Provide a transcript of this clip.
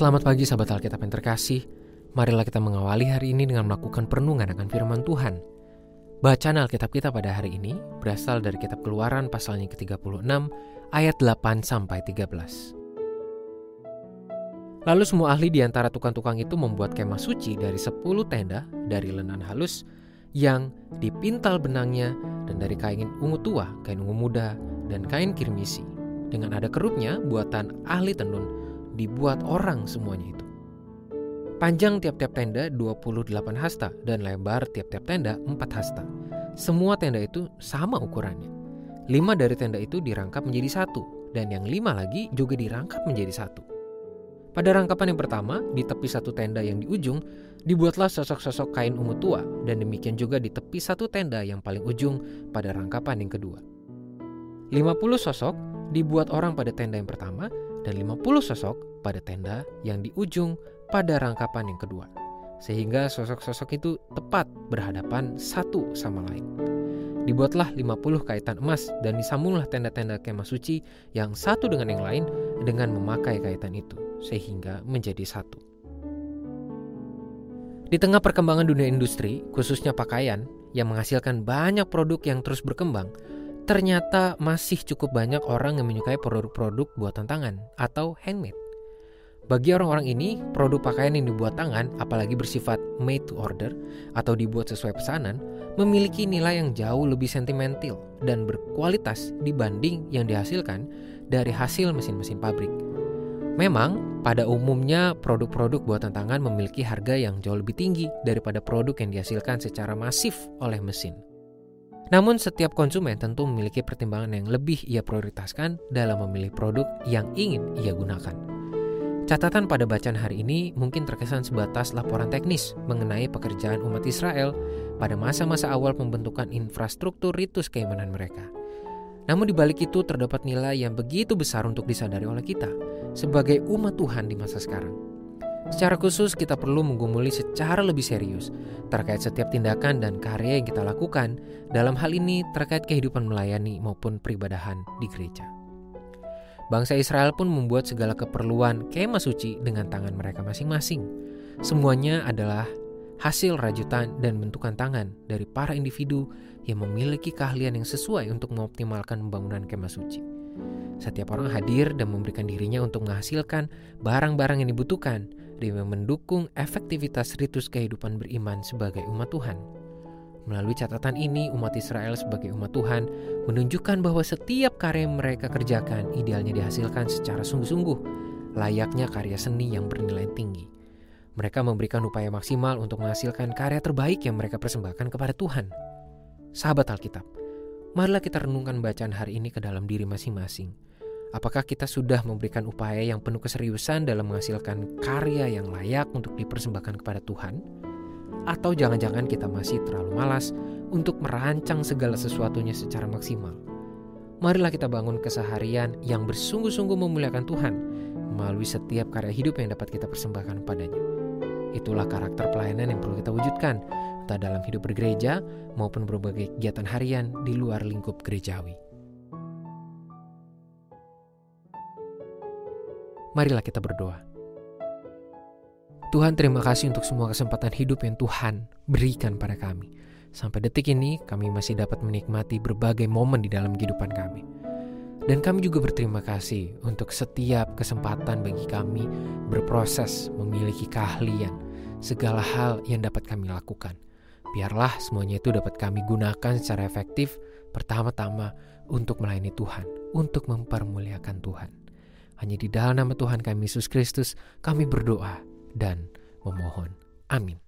Selamat pagi sahabat Alkitab yang terkasih. Marilah kita mengawali hari ini dengan melakukan perenungan akan firman Tuhan. Bacaan Alkitab kita pada hari ini berasal dari kitab Keluaran pasalnya ke-36 ayat 8 sampai 13. Lalu semua ahli di antara tukang-tukang itu membuat kemah suci dari 10 tenda dari lenan halus yang dipintal benangnya dan dari kain ungu tua, kain ungu muda, dan kain kirmisi. Dengan ada kerupnya buatan ahli tenun dibuat orang semuanya itu. Panjang tiap-tiap tenda 28 hasta dan lebar tiap-tiap tenda 4 hasta. Semua tenda itu sama ukurannya. Lima dari tenda itu dirangkap menjadi satu dan yang lima lagi juga dirangkap menjadi satu. Pada rangkapan yang pertama, di tepi satu tenda yang di ujung, dibuatlah sosok-sosok kain ungu tua dan demikian juga di tepi satu tenda yang paling ujung pada rangkapan yang kedua. 50 sosok dibuat orang pada tenda yang pertama dan 50 sosok pada tenda yang di ujung pada rangkapan yang kedua. Sehingga sosok-sosok itu tepat berhadapan satu sama lain. Dibuatlah 50 kaitan emas dan disambunglah tenda-tenda kemah suci yang satu dengan yang lain dengan memakai kaitan itu sehingga menjadi satu. Di tengah perkembangan dunia industri, khususnya pakaian yang menghasilkan banyak produk yang terus berkembang, ternyata masih cukup banyak orang yang menyukai produk-produk buatan tangan atau handmade. Bagi orang-orang ini, produk pakaian yang dibuat tangan, apalagi bersifat made to order atau dibuat sesuai pesanan, memiliki nilai yang jauh lebih sentimental dan berkualitas dibanding yang dihasilkan dari hasil mesin-mesin pabrik. Memang, pada umumnya produk-produk buatan tangan memiliki harga yang jauh lebih tinggi daripada produk yang dihasilkan secara masif oleh mesin. Namun setiap konsumen tentu memiliki pertimbangan yang lebih ia prioritaskan dalam memilih produk yang ingin ia gunakan. Catatan pada bacaan hari ini mungkin terkesan sebatas laporan teknis mengenai pekerjaan umat Israel pada masa-masa awal pembentukan infrastruktur ritus keimanan mereka. Namun di balik itu terdapat nilai yang begitu besar untuk disadari oleh kita sebagai umat Tuhan di masa sekarang. Secara khusus kita perlu menggumuli secara lebih serius terkait setiap tindakan dan karya yang kita lakukan dalam hal ini terkait kehidupan melayani maupun peribadahan di gereja. Bangsa Israel pun membuat segala keperluan kemah suci dengan tangan mereka masing-masing. Semuanya adalah hasil rajutan dan bentukan tangan dari para individu yang memiliki keahlian yang sesuai untuk mengoptimalkan pembangunan kemah suci. Setiap orang hadir dan memberikan dirinya untuk menghasilkan barang-barang yang dibutuhkan demi mendukung efektivitas ritus kehidupan beriman sebagai umat Tuhan. Melalui catatan ini, umat Israel sebagai umat Tuhan menunjukkan bahwa setiap karya yang mereka kerjakan idealnya dihasilkan secara sungguh-sungguh, layaknya karya seni yang bernilai tinggi. Mereka memberikan upaya maksimal untuk menghasilkan karya terbaik yang mereka persembahkan kepada Tuhan. Sahabat Alkitab, marilah kita renungkan bacaan hari ini ke dalam diri masing-masing Apakah kita sudah memberikan upaya yang penuh keseriusan dalam menghasilkan karya yang layak untuk dipersembahkan kepada Tuhan? Atau jangan-jangan kita masih terlalu malas untuk merancang segala sesuatunya secara maksimal? Marilah kita bangun keseharian yang bersungguh-sungguh memuliakan Tuhan melalui setiap karya hidup yang dapat kita persembahkan padanya. Itulah karakter pelayanan yang perlu kita wujudkan, entah dalam hidup bergereja maupun berbagai kegiatan harian di luar lingkup gerejawi. Marilah kita berdoa. Tuhan terima kasih untuk semua kesempatan hidup yang Tuhan berikan pada kami. Sampai detik ini kami masih dapat menikmati berbagai momen di dalam kehidupan kami. Dan kami juga berterima kasih untuk setiap kesempatan bagi kami berproses memiliki keahlian segala hal yang dapat kami lakukan. Biarlah semuanya itu dapat kami gunakan secara efektif pertama-tama untuk melayani Tuhan, untuk mempermuliakan Tuhan. Hanya di dalam nama Tuhan kami Yesus Kristus kami berdoa dan memohon. Amin.